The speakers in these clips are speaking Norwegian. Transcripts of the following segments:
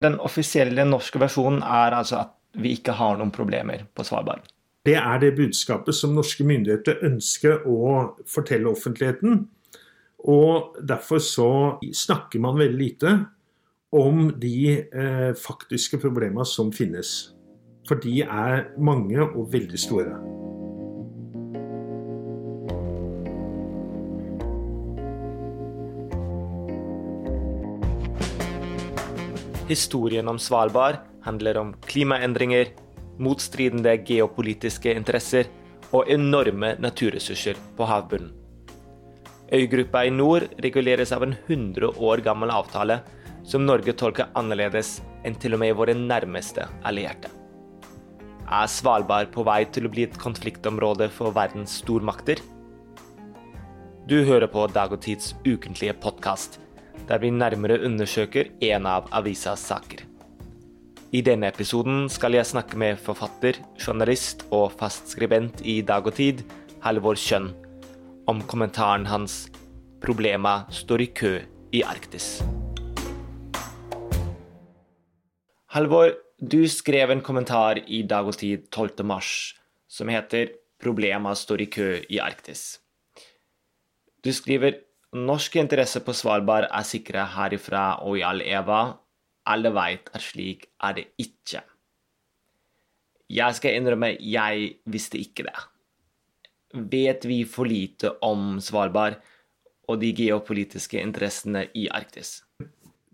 Den offisielle norske versjonen er altså at vi ikke har noen problemer på Svalbard. Det er det budskapet som norske myndigheter ønsker å fortelle offentligheten. Og derfor så snakker man veldig lite om de eh, faktiske problemene som finnes. For de er mange og veldig store. Historien om Svalbard handler om klimaendringer, motstridende geopolitiske interesser og enorme naturressurser på havbunnen. Øygruppa i nord reguleres av en 100 år gammel avtale som Norge tolker annerledes enn til og med våre nærmeste allierte. Er Svalbard på vei til å bli et konfliktområde for verdens stormakter? Du hører på Dag og Tids ukentlige podkast der vi nærmere undersøker en av avisas saker. I denne episoden skal jeg snakke med forfatter, journalist og fastskribent i Dag og Tid, Halvor Kjønn, om kommentaren hans 'Problema står i kø i Arktis'. Halvor, du skrev en kommentar i Dag og Tid 12. mars som heter 'Problema står i kø i Arktis'. Du skriver Norske interesser på Svalbard er sikra herifra og i all eva. Alle veit at slik er det ikke. Jeg skal innrømme, jeg visste ikke det. Vet vi for lite om Svalbard og de geopolitiske interessene i Arktis?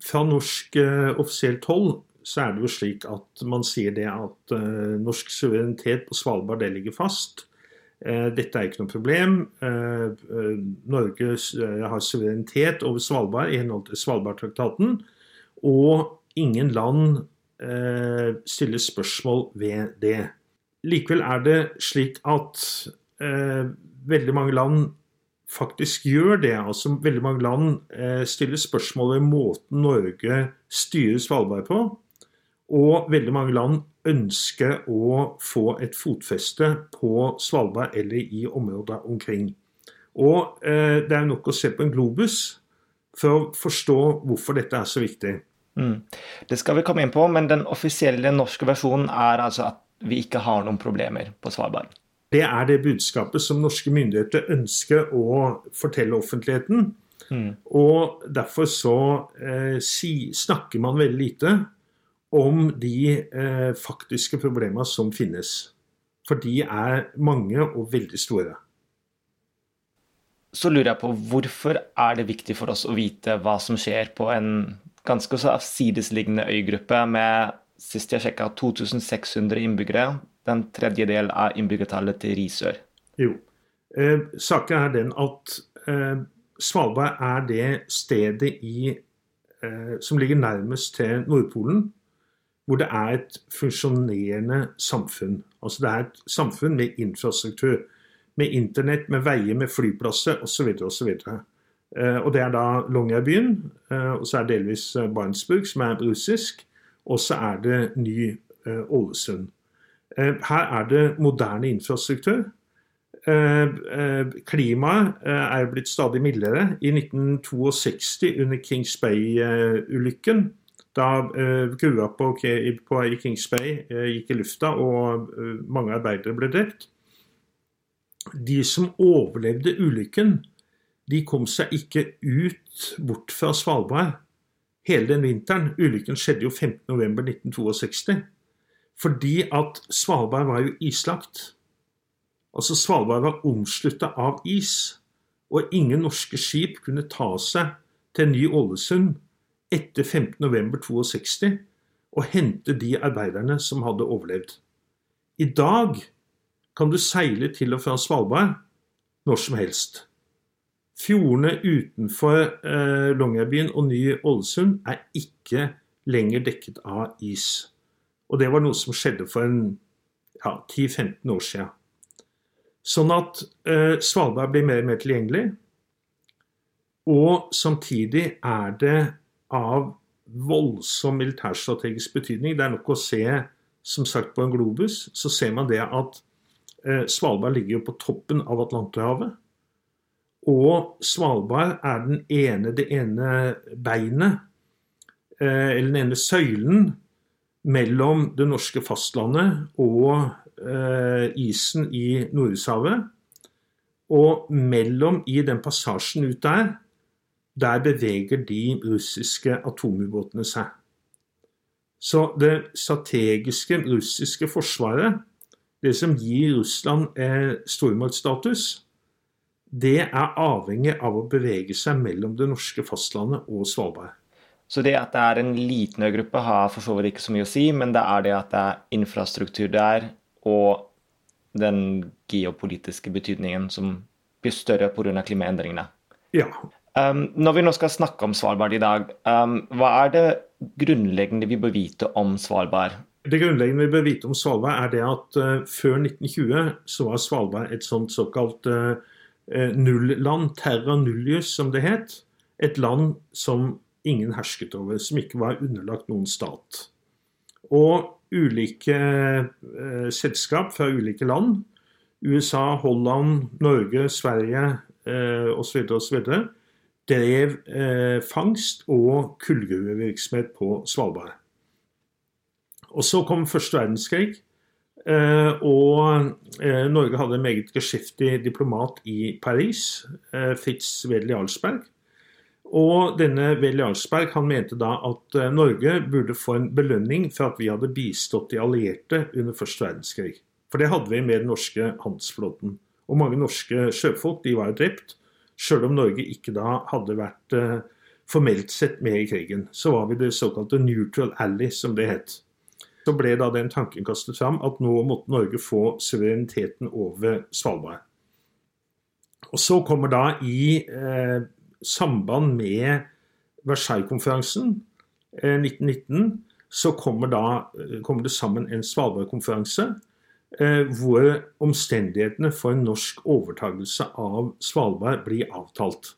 Fra norsk uh, offisielt hold så er det jo slik at man sier det at uh, norsk suverenitet på Svalbard det ligger fast. Eh, dette er ikke noe problem. Eh, eh, Norge har suverenitet over Svalbard i henhold til Svalbardtraktaten. Og ingen land stiller spørsmål ved det. Likevel er det slik at veldig mange land faktisk gjør det. Altså Veldig mange land stiller spørsmål ved måten Norge styrer Svalbard på. Og veldig mange land ønsker å få et fotfeste på Svalbard eller i områder omkring. Og eh, det er nok å se på en globus for å forstå hvorfor dette er så viktig. Mm. Det skal vi komme inn på, men den offisielle norske versjonen er altså at vi ikke har noen problemer på Svalbard. Det er det budskapet som norske myndigheter ønsker å fortelle offentligheten. Mm. Og derfor så eh, si, snakker man veldig lite om de eh, faktiske problemene som finnes. For de er mange og veldig store. Så lurer jeg på hvorfor er det viktig for oss å vite hva som skjer på en ganske sidesliggende øygruppe med sist jeg sjekka 2600 innbyggere, den tredjedel av innbyggertallet til Risør? Jo. Eh, saken er den at eh, Svalbard er det stedet i, eh, som ligger nærmest til Nordpolen hvor det er et funksjonerende samfunn. Altså det er et samfunn med infrastruktur. Med internett, med veier, med flyplasser osv. osv. Eh, og det er da Longyearbyen, eh, og så er det delvis eh, Barentsburg, som er russisk. Og så er det ny Ålesund. Her er det moderne infrastruktur. Klimaet er blitt stadig mildere. I 1962, under Kings Bay-ulykken, da grua på, på, i Kings Bay uh, gikk i lufta og uh, mange arbeidere ble drept De som overlevde ulykken, de kom seg ikke ut bort fra Svalbard hele den vinteren. Ulykken skjedde jo 15.11.1962. Fordi at Svalbard var jo islagt. Altså Svalbard var omslutta av is. Og ingen norske skip kunne ta seg til Ny-Ålesund etter 15.11.62 og hente de arbeiderne som hadde overlevd. I dag kan du seile til og fra Svalbard når som helst. Fjordene utenfor eh, Longyearbyen og Ny-Ålesund er ikke lenger dekket av is. Og det var noe som skjedde for en ja, 10-15 år siden. Sånn at eh, Svalbard blir mer og mer tilgjengelig. Og samtidig er det av voldsom militærstrategisk betydning. Det er nok å se, som sagt, på en globus, så ser man det at eh, Svalbard ligger jo på toppen av Atlanterhavet. Og Svalbard er den ene, det ene beinet eller den ene søylen mellom det norske fastlandet og isen i Nordishavet. Og mellom i den passasjen ut der, der beveger de russiske atomubåtene seg. Så det strategiske russiske forsvaret, det som gir Russland eh, stormaktsstatus, det er avhengig av å bevege seg mellom det norske fastlandet og Svalbard. Så det at det er en liten øygruppe har for så vidt ikke så mye å si, men det er det at det er infrastruktur der, og den geopolitiske betydningen som blir større pga. klimaendringene. Ja. Um, når vi nå skal snakke om Svalbard i dag, um, hva er det grunnleggende vi bør vite om Svalbard? Det grunnleggende vi bør vite om Svalbard, er det at uh, før 1920 så var Svalbard et sånt såkalt uh, nulland, terra nullius som det het. Et land som ingen hersket over, som ikke var underlagt noen stat. Og ulike uh, selskap fra ulike land, USA, Holland, Norge, Sverige uh, osv., osv., drev eh, fangst og kullgruvevirksomhet på Svalbard. Og Så kom første verdenskrig, eh, og eh, Norge hadde en meget geskjeftig diplomat i Paris, eh, Fritz Wedel Jarlsberg. Og denne Wedel Jarlsberg han mente da at eh, Norge burde få en belønning for at vi hadde bistått de allierte under første verdenskrig. For det hadde vi med den norske handelsflåten. Og mange norske sjøfolk de var drept. Sjøl om Norge ikke da hadde vært eh, formelt sett med i krigen. Så var vi det såkalte neutral ally, som det het. Så ble da den tanken kastet fram at nå måtte Norge få suvereniteten over Svalbard. Og så kommer da i eh, samband med Versailles-konferansen eh, 1919, så kommer, da, eh, kommer det sammen en Svalbard-konferanse hvor omstendighetene for en norsk overtagelse av Svalbard blir avtalt.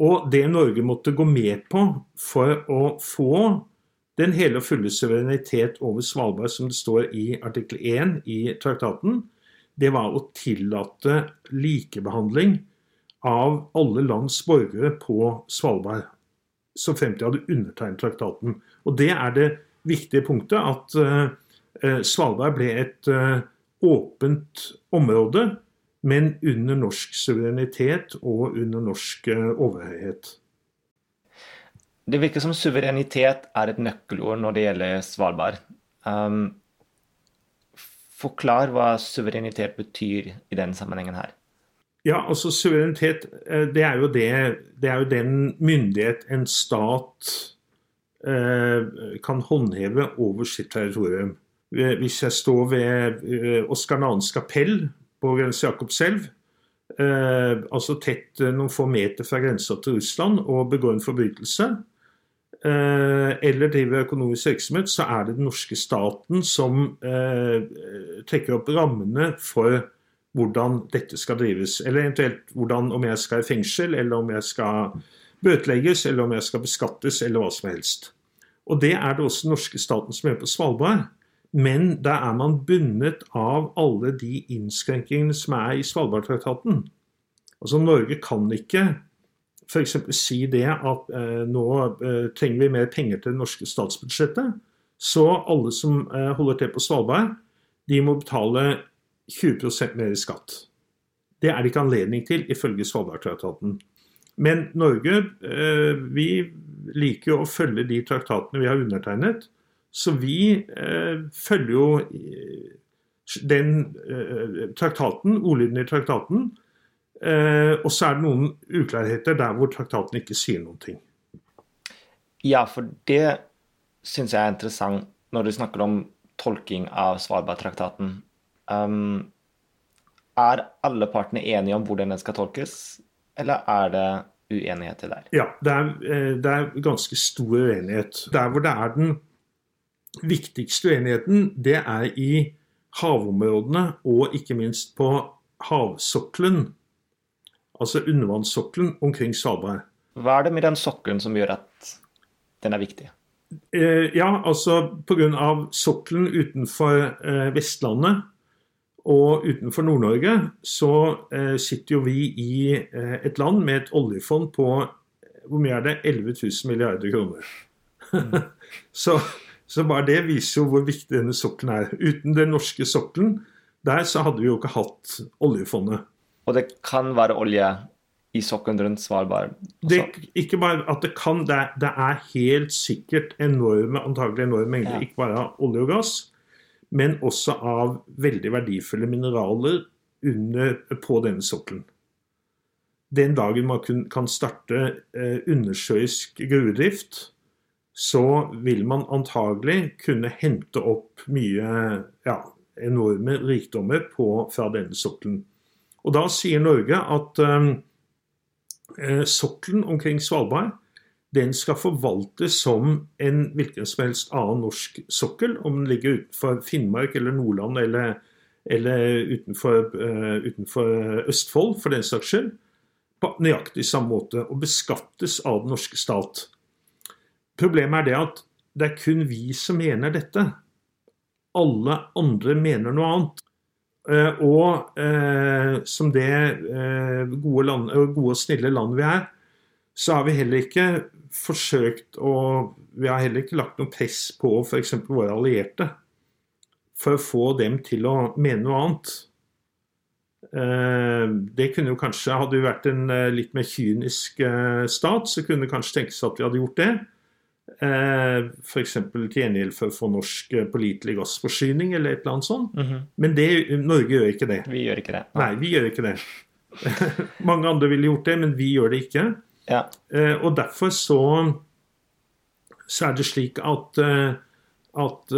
Og det Norge måtte gå med på for å få den hele og fulle suverenitet over Svalbard, som det står i artikkel 1 i traktaten, det var å tillate likebehandling av alle lands borgere på Svalbard. Så fremt de hadde undertegnet traktaten. Og det er det viktige punktet, at eh, Eh, Svalbard ble et eh, åpent område, men under norsk suverenitet og under norsk eh, overhøyhet. Det virker som suverenitet er et nøkkelord når det gjelder Svalbard. Um, forklar hva suverenitet betyr i den sammenhengen her. Ja, altså Suverenitet det er jo, det, det er jo den myndighet en stat eh, kan håndheve over sitt territorium. Hvis jeg står ved eh, Oskar Nahns kapell på grense Jakobselv, eh, altså tett eh, noen få meter fra grensa til Russland, og begår en forbrytelse, eller driver økonomisk virksomhet, så er det den norske staten som trekker opp rammene for hvordan dette skal drives. Eller eventuelt hvordan, om jeg skal i fengsel, eller om jeg skal bøtelegges, eller om jeg skal beskattes, eller hva som helst. Og det er det også den norske staten som gjør på Svalbard. Men da er man bundet av alle de innskrenkningene som er i Svalbardtraktaten. Altså Norge kan ikke f.eks. si det at eh, nå eh, trenger vi mer penger til det norske statsbudsjettet. Så alle som eh, holder til på Svalbard, de må betale 20% mer i skatt. Det er det ikke anledning til ifølge Svalbardtraktaten. Men Norge eh, vi liker jo å følge de traktatene vi har undertegnet. Så vi eh, følger jo eh, den eh, traktaten, ordlyden i traktaten. Eh, og så er det noen uklarheter der hvor traktaten ikke sier noen ting. Ja, for det syns jeg er interessant når du snakker om tolking av Svalbardtraktaten. Um, er alle partene enige om hvordan den skal tolkes, eller er det uenigheter der? Ja, det er, eh, det er ganske stor uenighet. Der hvor det er den viktigste uenigheten det er i havområdene og ikke minst på havsokkelen. Altså undervannssokkelen omkring Svalbard. Hva er det med den sokkelen som gjør at den er viktig? Eh, ja, altså pga. sokkelen utenfor eh, Vestlandet og utenfor Nord-Norge, så eh, sitter jo vi i eh, et land med et oljefond på hvor mye er det? 11 000 milliarder kroner. så, så bare det viser jo hvor viktig denne sokkelen er. Uten den norske sokkelen der så hadde vi jo ikke hatt oljefondet. Og det kan være olje i sokkelen rundt Svalbard? Det, ikke bare at det kan, det er, det er helt sikkert enorme, antagelig enorme mengder, ja. ikke bare av olje og gass, men også av veldig verdifulle mineraler under, på denne sokkelen. Den dagen man kun, kan starte eh, undersjøisk gruvedrift, så vil man antagelig kunne hente opp mye ja, enorme rikdommer på, fra denne sokkelen. Og da sier Norge at eh, sokkelen omkring Svalbard den skal forvaltes som en hvilken som helst annen norsk sokkel, om den ligger utenfor Finnmark eller Nordland eller, eller utenfor, uh, utenfor, Østfold, for den saks skyld, på nøyaktig samme måte, og beskattes av den norske stat. Problemet er det at det er kun vi som mener dette alle andre mener noe annet. Eh, og eh, som det eh, gode, land, gode og snille land vi er, så har vi heller ikke forsøkt å Vi har heller ikke lagt noe press på f.eks. våre allierte for å få dem til å mene noe annet. Det kunne jo kanskje, Hadde vi vært en litt mer kynisk stat, så kunne det kanskje tenkes at vi hadde gjort det. Eh, F.eks. til gjengjeld for å få norsk eh, pålitelig gassforsyning eller et eller annet sånt. Mm -hmm. Men det, Norge gjør ikke det. Vi gjør ikke det. Nei, Nei vi gjør ikke det. Mange andre ville gjort det, men vi gjør det ikke. Ja. Eh, og derfor så, så er det slik at, at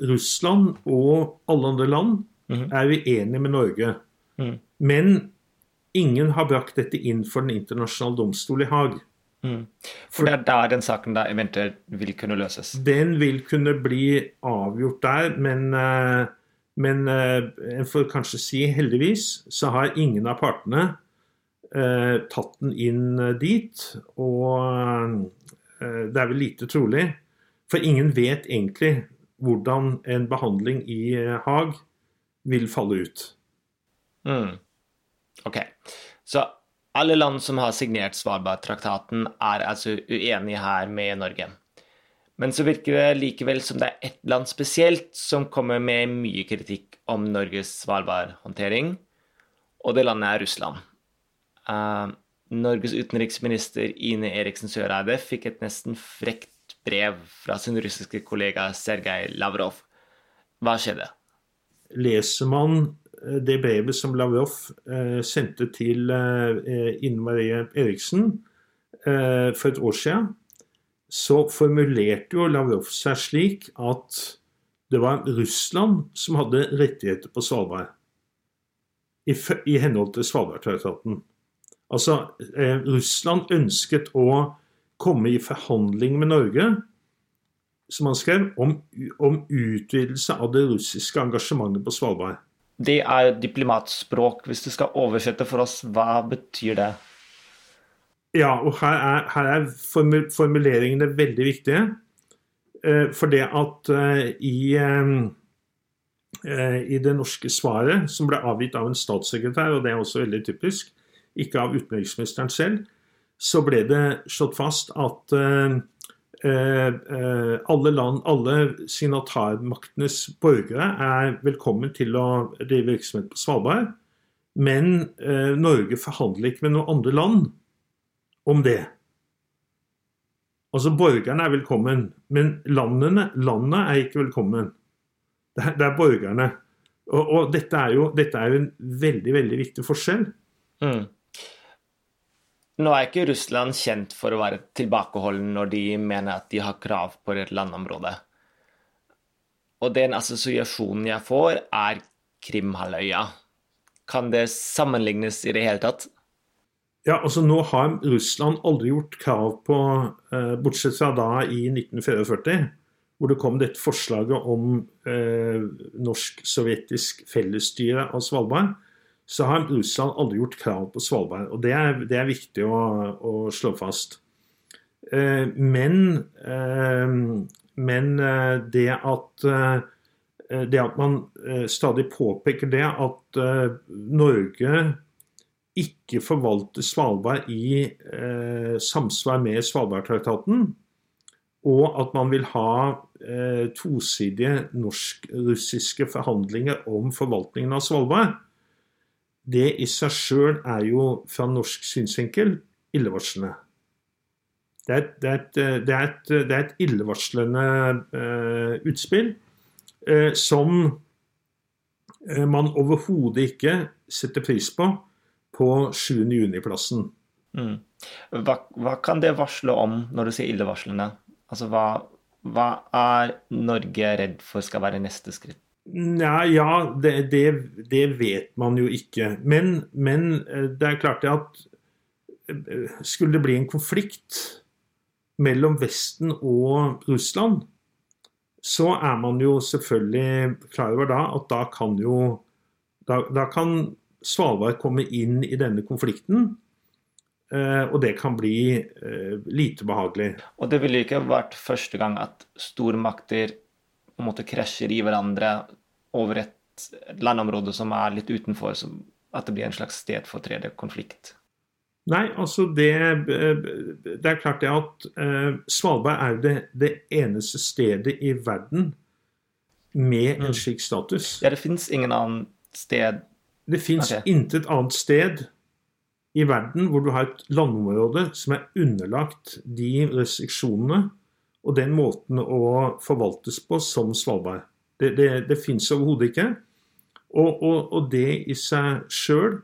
Russland og alle andre land mm -hmm. er uenige med Norge. Mm. Men ingen har brakt dette inn for Den internasjonale domstol i Haag. Mm. For det er der den saken da eventuelt vil kunne løses? Den vil kunne bli avgjort der, men, eh, men eh, en får kanskje si heldigvis så har ingen av partene eh, tatt den inn dit. Og det er vel lite trolig. For ingen vet egentlig hvordan en behandling i Haag vil falle ut. Mm. OK. Så alle land som har signert Svalbardtraktaten, er altså uenige her med Norge. Men så virker det likevel som det er ett land spesielt som kommer med mye kritikk om Norges Svalbard-håndtering, og det landet er Russland. Uh, Norges utenriksminister Ine Eriksen Søreide fikk et nesten frekt brev fra sin russiske kollega Sergej Lavrov. Hva skjedde? Leser man det brevet som Lavrov eh, sendte til eh, Ine Marie Eriksen for et år siden, så formulerte jo Lavrov seg slik at det var Russland som hadde rettigheter på Svalbard. I, i henhold til Svalbardtraktaten. Altså, eh, Russland ønsket å komme i forhandling med Norge, som han skrev, om, om utvidelse av det russiske engasjementet på Svalbard. Det er diplomatspråk. Hvis du skal oversette for oss, hva betyr det? Ja, og her er, her er formuleringene veldig viktige. Eh, for det at eh, i, eh, i det norske svaret, som ble avgitt av en statssekretær, og det er også veldig typisk, ikke av utenriksministeren selv, så ble det slått fast at alle land, alle signatarmaktenes borgere er velkommen til å drive virksomhet på Svalbard. Men eh, Norge forhandler ikke med noen andre land om det. Altså Borgerne er velkommen, men landene, landet er ikke velkommen. Det er, det er borgerne. Og, og dette, er jo, dette, er en veldig, veldig viktig forskjell. Mm. Nå er ikke Russland kjent for å være tilbakeholden når de mener at de har krav på et landområde. Og den assosiasjonen jeg får, er Krimhalvøya. Kan det sammenlignes i det hele tatt? Ja, altså Nå har Russland aldri gjort krav på, eh, bortsett fra da i 1944, hvor det kom dette forslaget om eh, norsk-sovjetisk fellesstyre av Svalbard så har Russland aldri gjort krav på Svalbard. Og det er, det er viktig å, å, slå fast. Eh, men, eh, men eh, det at det at man stadig påpeker det at Norge ikke forvalter Svalbard i samsvar med Svalbardtraktaten, og at man vil ha eh, tosidige norsk-russiske forhandlinger om forvaltningen av Svalbard, det i seg sjøl er jo fra norsk synsvinkel illevarslende. Det er, det, et, det, er et, det er et, illevarslende eh, utspill eh, som eh, man overhodet ikke setter pris på på 7. juni-plassen. Mm. Hva, hva, kan det varsle om når du sier illevarslende? Altså hva, hva er Norge redd for skal være neste skritt? Nei, ja, det, det, det, vet man jo ikke. Men, men, eh, det er klart at eh, skulle det bli en konflikt mellom Vesten og Russland, så er man jo selvfølgelig klar over da at da kan jo da, da kan Svalbard komme inn i denne konflikten Eh, og det kan bli lite behagelig. Og det ville ikke vært første gang at stormakter på en måte krasjer i hverandre over et landområde som er litt utenfor, at det blir en slags sted for tredje konflikt? Nei, altså det, det er klart det at uh, Svalbard er det, det, eneste stedet i verden med en mm. slik status. Ja, det fins ingen annen sted Det fins okay. intet annet sted i verden hvor du har et landområde som er underlagt de restriksjonene og den måten å forvaltes på som Svalbard. Det, det, det fins overhodet ikke. Og, og, og, det i seg sjøl,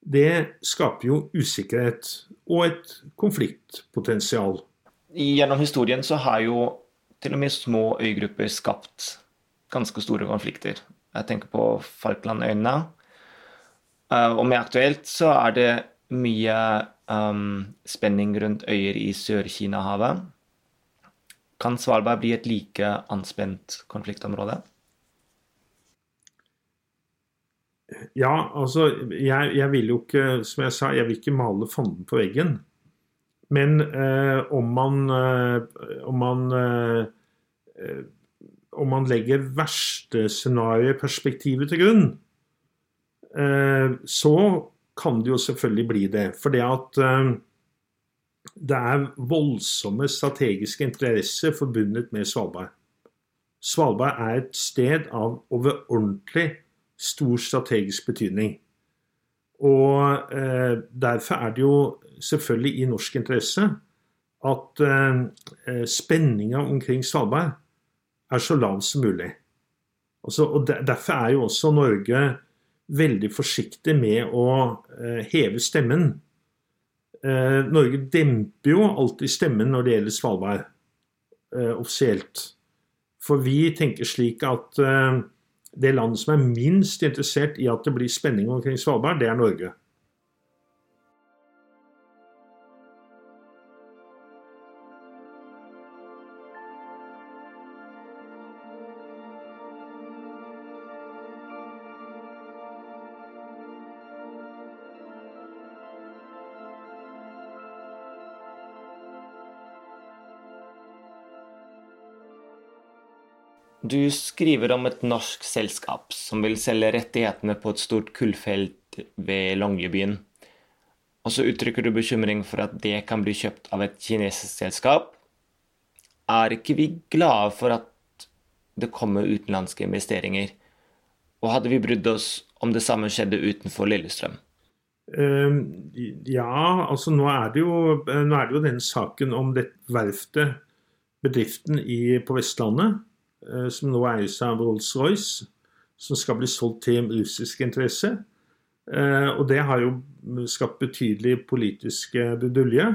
det skaper jo usikkerhet og et konfliktpotensial. Gjennom historien så har jo til og med små øygrupper skapt ganske store konflikter. Jeg tenker på Falklandøyene. Eh, og mer aktuelt så er det mye um, spenning rundt øyer i Sør-Kina-havet. Kan Svalbard bli et like anspent konfliktområde? Ja, altså jeg, jeg, vil jo ikke, som jeg sa, jeg vil ikke male fanden på veggen. Men eh, om man, eh, om man eh, eh om man legger verste scenarioperspektivet til grunn, eh, så kan det jo selvfølgelig bli det. For det at uh, det er voldsomme strategiske interesser forbundet med Svalbard. Svalbard er et sted av overordentlig stor strategisk betydning. Og eh, derfor er det jo selvfølgelig i norsk interesse at eh, spenninga omkring Svalbard er så lav som mulig. Altså, og Derfor er jo også Norge veldig forsiktig med å eh, heve stemmen. Eh, Norge demper jo alltid stemmen når det gjelder Svalbard, eh, offisielt. For vi tenker slik at det landet som er minst interessert i at det blir spenning omkring Svalbard, det er Norge. Du skriver om et norsk selskap som vil selge rettighetene på et stort kullfelt ved Longyearbyen. Og så uttrykker du bekymring for at det kan bli kjøpt av et kinesisk selskap. Er ikke vi glade for at det kommer utenlandske investeringer? Og hadde vi brydd oss om det samme skjedde utenfor Lillestrøm? Uh, ja, altså nå er, jo, nå er det jo, den saken om det verftet, bedriften i, på Vestlandet, Eh, som nå eies av Rolls-Royce, som skal bli solgt til russisk interesse. Eh, og det har jo skapt betydelig politisk brudulje.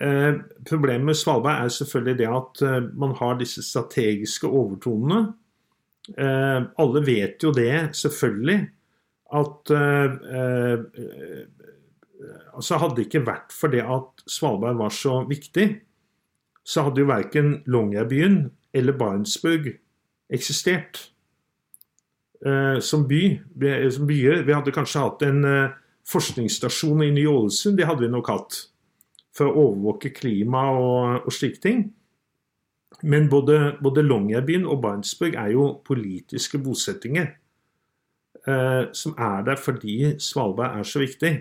Eh, problemet med Svalbard er selvfølgelig det at man har disse strategiske overtonene. Alle vet jo det, selvfølgelig, at altså Hadde det ikke vært for det at Svalbard var så viktig, så hadde jo verken Longyearbyen eller Barentsburg eksistert eh, som by. Som byer. Vi hadde kanskje hatt en eh, forskningsstasjon i Ny-Ålesund, det hadde vi nok hatt. For å overvåke klima og, og slike ting. Men både, både Longyearbyen og Barentsburg er jo politiske bosettinger. Eh, som er der fordi Svalbard er så viktig.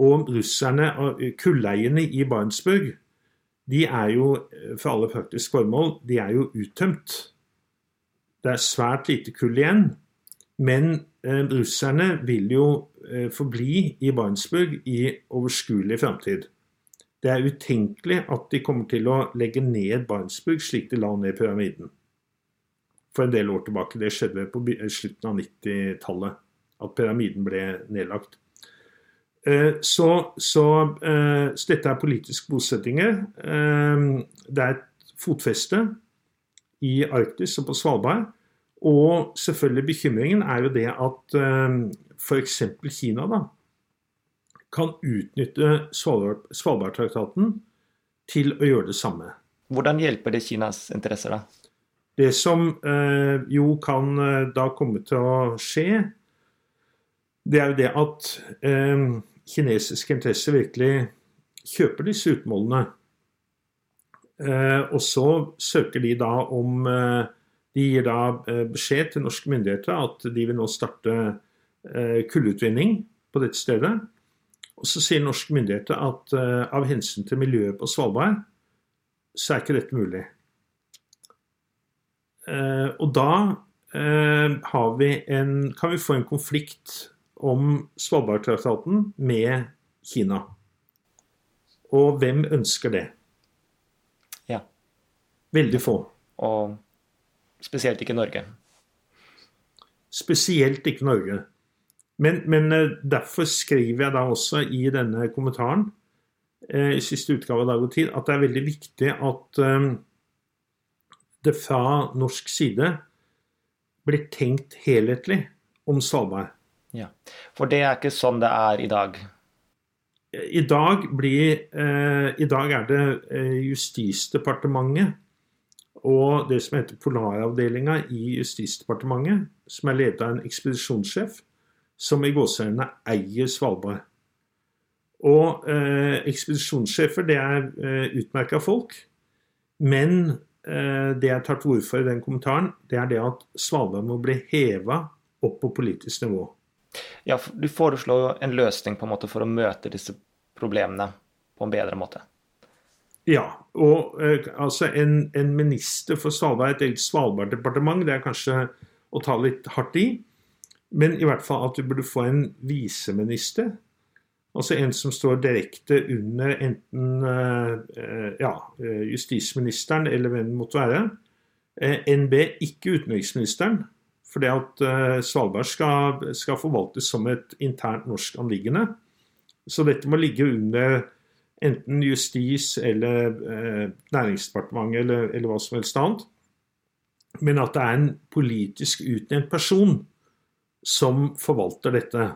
Og russerne, kulleierne i Barentsburg, de er jo for alle praktiske formål de er jo uttømt. Det er svært lite kull igjen. Men eh, russerne vil jo eh, forbli i Barentsburg i overskuelig framtid. Det er utenkelig at de kommer til å legge ned Barentsburg slik de la ned pyramiden. For en del år tilbake. Det skjedde på slutten av 90-tallet at pyramiden ble nedlagt. Eh, så, så, eh, så, dette er politiske bosettinger. Eh, det er et fotfeste i Arktis og på Svalbard. Og selvfølgelig bekymringen er jo det at f.eks. Kina da, kan utnytte Svalbardtraktaten til å gjøre det samme. Hvordan hjelper det Kinas interesser, da? Det som eh, jo kan da komme til å skje, det er jo det at eh, kinesiske interesser virkelig kjøper disse utmålene. Eh, og så søker de da om eh, De gir da eh, beskjed til norske myndigheter at de vil nå starte kullutvinning på dette stedet. Og så sier norske myndigheter at av hensyn til miljøet på Svalbard, så er ikke dette mulig. og da vi en, kan vi få en konflikt om Svalbardtraktaten med Kina. Og hvem ønsker det? Ja. Veldig få. Og spesielt ikke Norge. Spesielt ikke Norge. Men, men eh, derfor skriver jeg da også i denne kommentaren eh, i siste utgave av Dag og Tid at det er veldig viktig at um, det fra norsk side blir tenkt helhetlig om Svalbard. Ja, For det er ikke sånn det er i dag? I dag, blir, eh, i dag er det eh, Justisdepartementet og det som heter Polaravdelinga i Justisdepartementet, som er ledet av en ekspedisjonssjef, som i gåseøynene eier Svalbard. Og eh, ekspedisjonssjefer det er eh, utmerka folk, men eh, det jeg tar til orde for i den kommentaren, det er det at Svalbard må bli heva opp på politisk nivå. Ja, du foreslår en løsning på en måte for å møte disse problemene på en bedre måte. Ja, og eh, altså en, en, minister for Svalbard, et eget Svalbard-departement, det er kanskje å ta litt hardt i. Men i hvert fall at du burde få en viseminister. Altså en som står direkte under enten eh, ja, eh, justisministeren eller hvem det måtte være. Eh, NB, ikke utenriksministeren. Fordi at uh, Svalbard skal, skal, forvaltes som et internt norsk anliggende. Så dette må ligge under enten justis eller eh, Næringsdepartementet eller, eller, hva som helst annet. Men at det er en politisk utnevnt person som forvalter dette.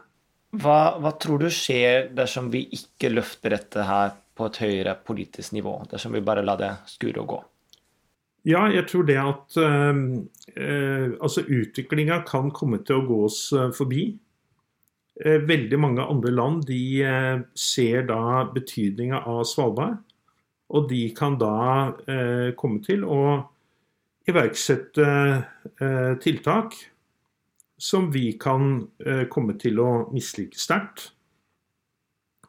Hva, hva tror du skjer dersom vi ikke løfter dette her på et høyere politisk nivå? Dersom vi bare lar det skure og gå? Ja, jeg tror det at eh, uh, altså utviklinga kan komme til å gå oss uh, forbi. veldig mange andre land de ser da betydninga av Svalbard. Og de kan da komme til å iverksette tiltak som vi kan komme til å mislike sterkt.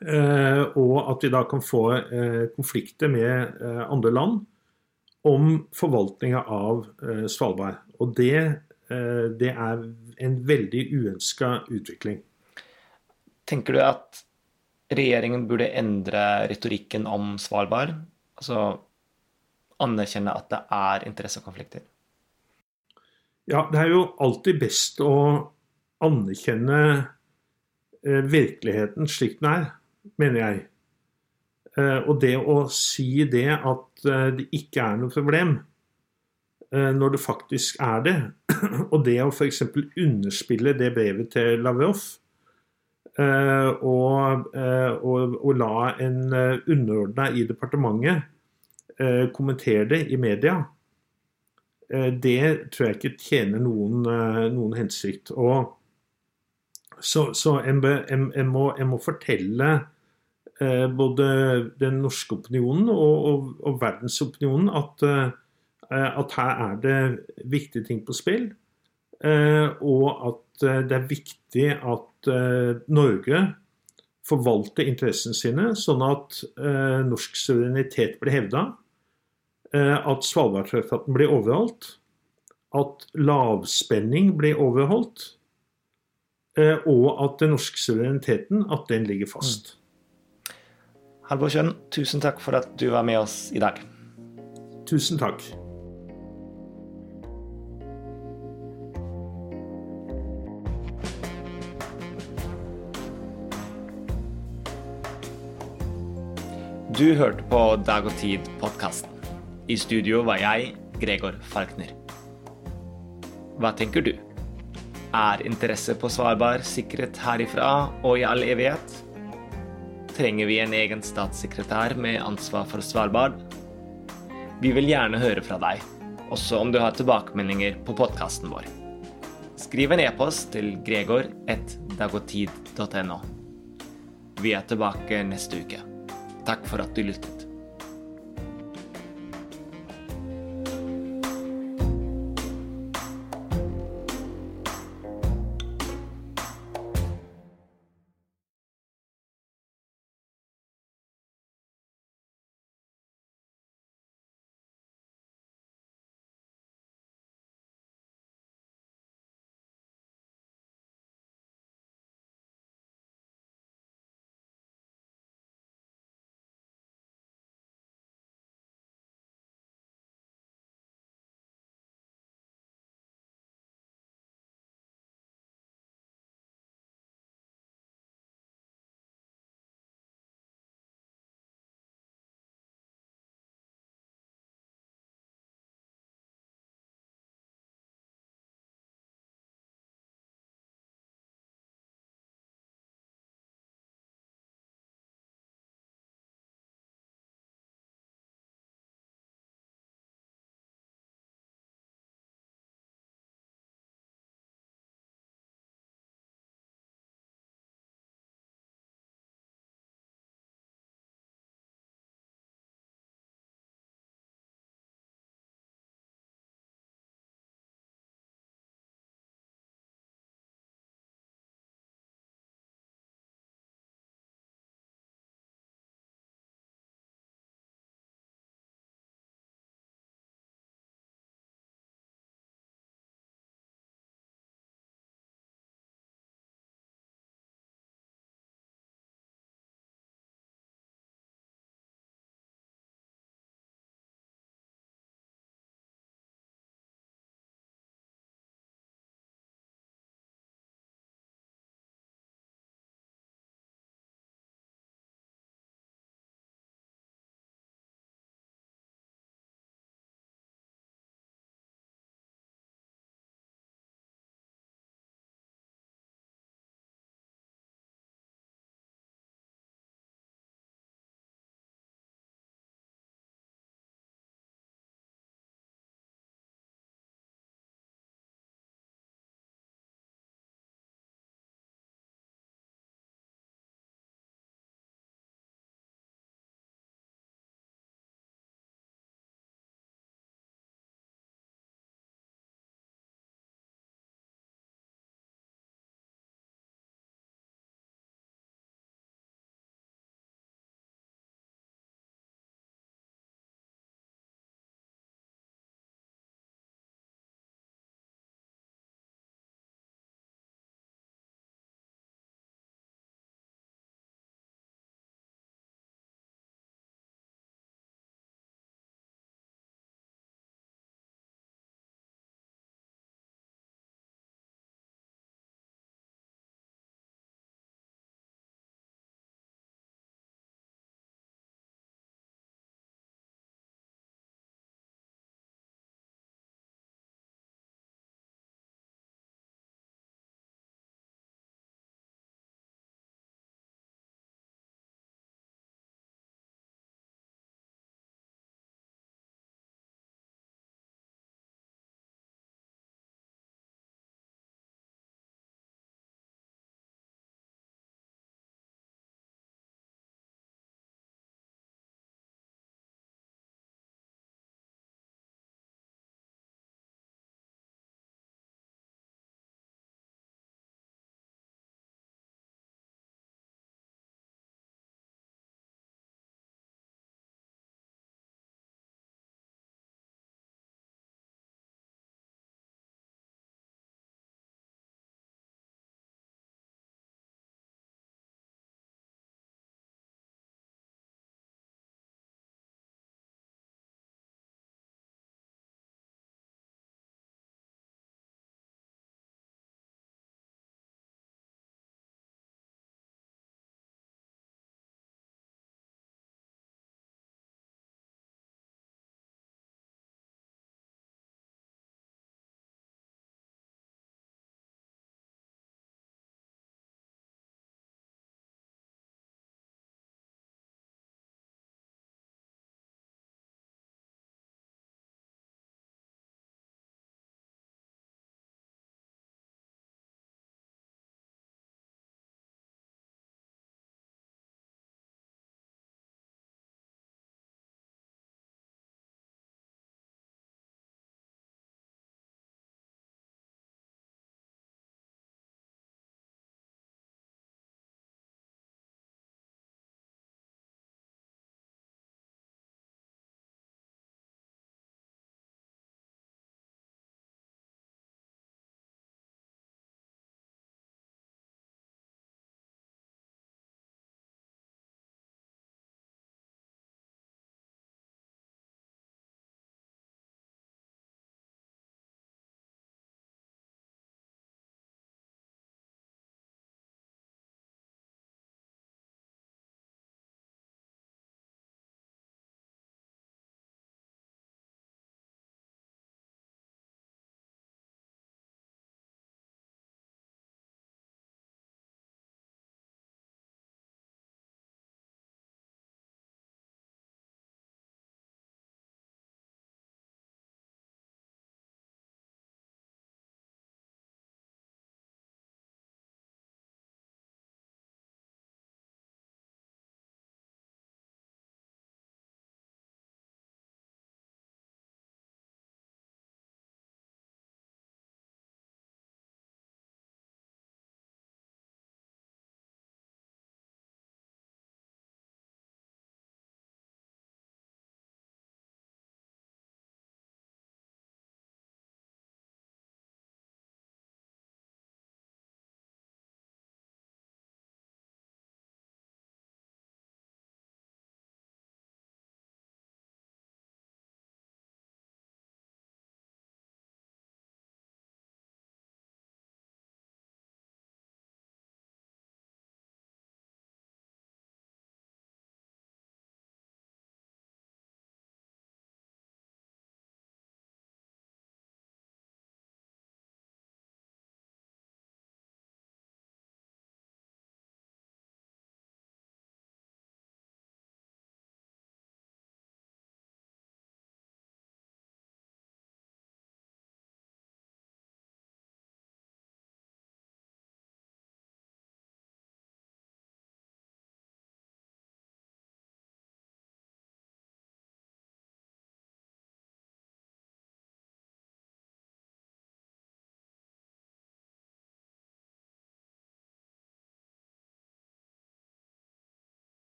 og at vi da kan få konflikter med andre land om forvaltninga av eh, Svalbard. Og det, eh, det er en veldig uønska utvikling. Tenker du at regjeringen burde endre retorikken om Svalbard? Altså anerkjenne at det er interessekonflikter? Ja, det er jo alltid best å anerkjenne eh, virkeligheten slik den er, mener jeg. Eh, og det å si det at det ikke er noe problem, når det faktisk er det, og det å f.eks. underspille det brevet til Lavrov og, og, og la en underordna i departementet kommentere det i media, det tror jeg ikke tjener noen, noen hensikt. Og så, så en, en, en, må, en, må, fortelle Eh, både den norske opinionen og, og, og verdensopinionen at, eh, at, her er det viktige ting på spill. Eh, og at det er viktig at Norge forvalter interessene sine, sånn at eh, norsk suverenitet blir hevda, eh, at Svalbardtraktaten blir overholdt, at lavspenning blir overholdt, eh, og at den norske suvereniteten at den ligger fast. Halvor Kjønn, tusen takk for at du var med oss i dag. Tusen takk. Du hørte på Dag og Tid-podkasten. I studio var jeg, Gregor Falkner. Hva tenker du? Er interesse på Svalbard sikret herifra og i all evighet? Trenger vi en egen statssekretær med ansvar for Svalbard? Vi vil gjerne høre fra deg, også om du har tilbakemeldinger på podkasten vår. Skriv en e-post til gregor1dagotid.no. Vi er tilbake neste uke. Takk for at du lyttet.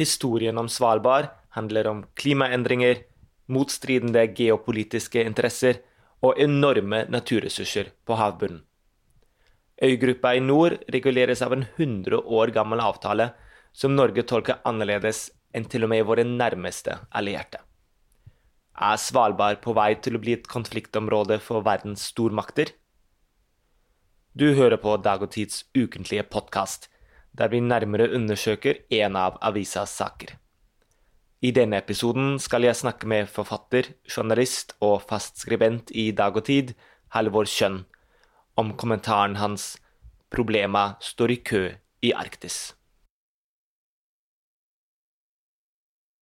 Historien om Svalbard handler om klimaendringer, motstridende geopolitiske interesser og enorme naturressurser på havbunnen. Øygruppa i nord reguleres av en 100 år gammel avtale som Norge tolker annerledes enn til og med våre nærmeste allierte. Er Svalbard på vei til å bli et konfliktområde for verdens stormakter? Du hører på Dag og Tids ukentlige podkast, der vi nærmere undersøker en av avisas saker. I denne episoden skal jeg snakke med forfatter, journalist og fastskribent i Dag og Tid, Halvor Kjønn, om kommentaren hans 'Problema står i kø i Arktis'.